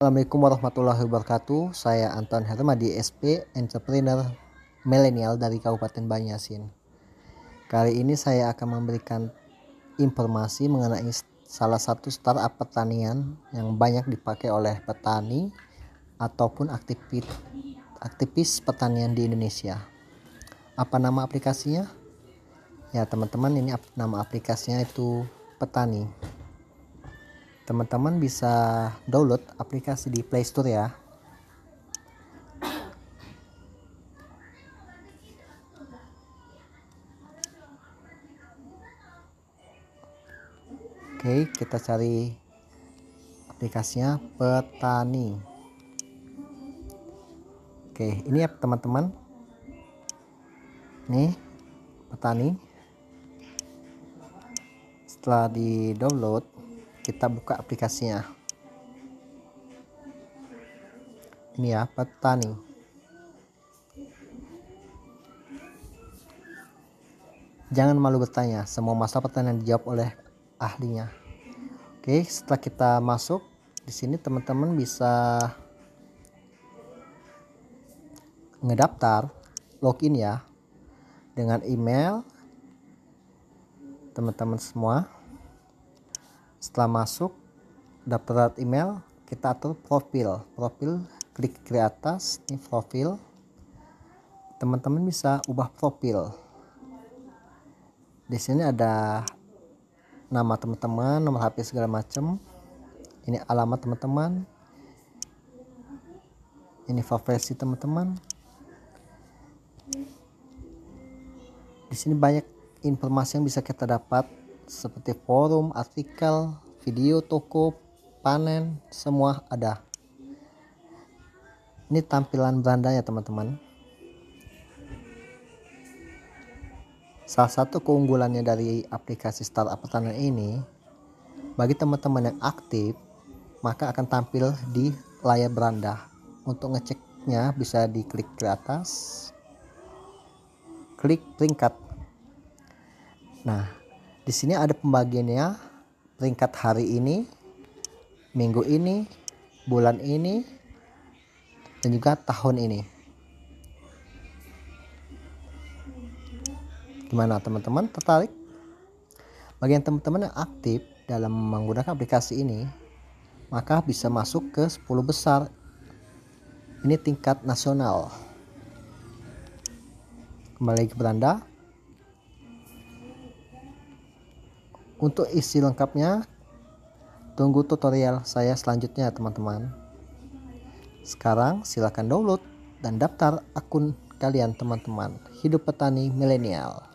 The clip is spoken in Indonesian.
Assalamualaikum warahmatullahi wabarakatuh. Saya Anton Hermadi SP, entrepreneur milenial dari Kabupaten Banyasin. Kali ini saya akan memberikan informasi mengenai salah satu startup pertanian yang banyak dipakai oleh petani ataupun aktivis aktivis pertanian di Indonesia. Apa nama aplikasinya? Ya, teman-teman, ini nama aplikasinya itu Petani teman-teman bisa download aplikasi di Play Store ya. Oke kita cari aplikasinya petani. Oke ini ya teman-teman. Nih petani. Setelah di download kita buka aplikasinya. Ini ya petani jangan malu bertanya semua masalah pertanyaan dijawab oleh ahlinya. Oke setelah kita masuk di sini teman-teman bisa ngedaftar login ya dengan email teman-teman semua setelah masuk daftar email kita atur profil. Profil klik ke atas ini profil. Teman-teman bisa ubah profil. Di sini ada nama teman-teman nomor HP segala macam ini alamat teman-teman. Ini profesi teman-teman. Di sini banyak informasi yang bisa kita dapat seperti forum, artikel, video, toko, panen, semua ada. Ini tampilan berandanya teman-teman. Salah satu keunggulannya dari aplikasi startup pertanian ini, bagi teman-teman yang aktif, maka akan tampil di layar beranda. Untuk ngeceknya bisa diklik ke atas, klik peringkat. Nah, di sini ada pembagiannya peringkat hari ini, minggu ini, bulan ini, dan juga tahun ini. Gimana teman-teman tertarik? Bagi yang teman-teman yang aktif dalam menggunakan aplikasi ini, maka bisa masuk ke 10 besar. Ini tingkat nasional. Kembali ke beranda. Untuk isi lengkapnya, tunggu tutorial saya selanjutnya teman-teman. Sekarang silakan download dan daftar akun kalian teman-teman. Hidup petani milenial.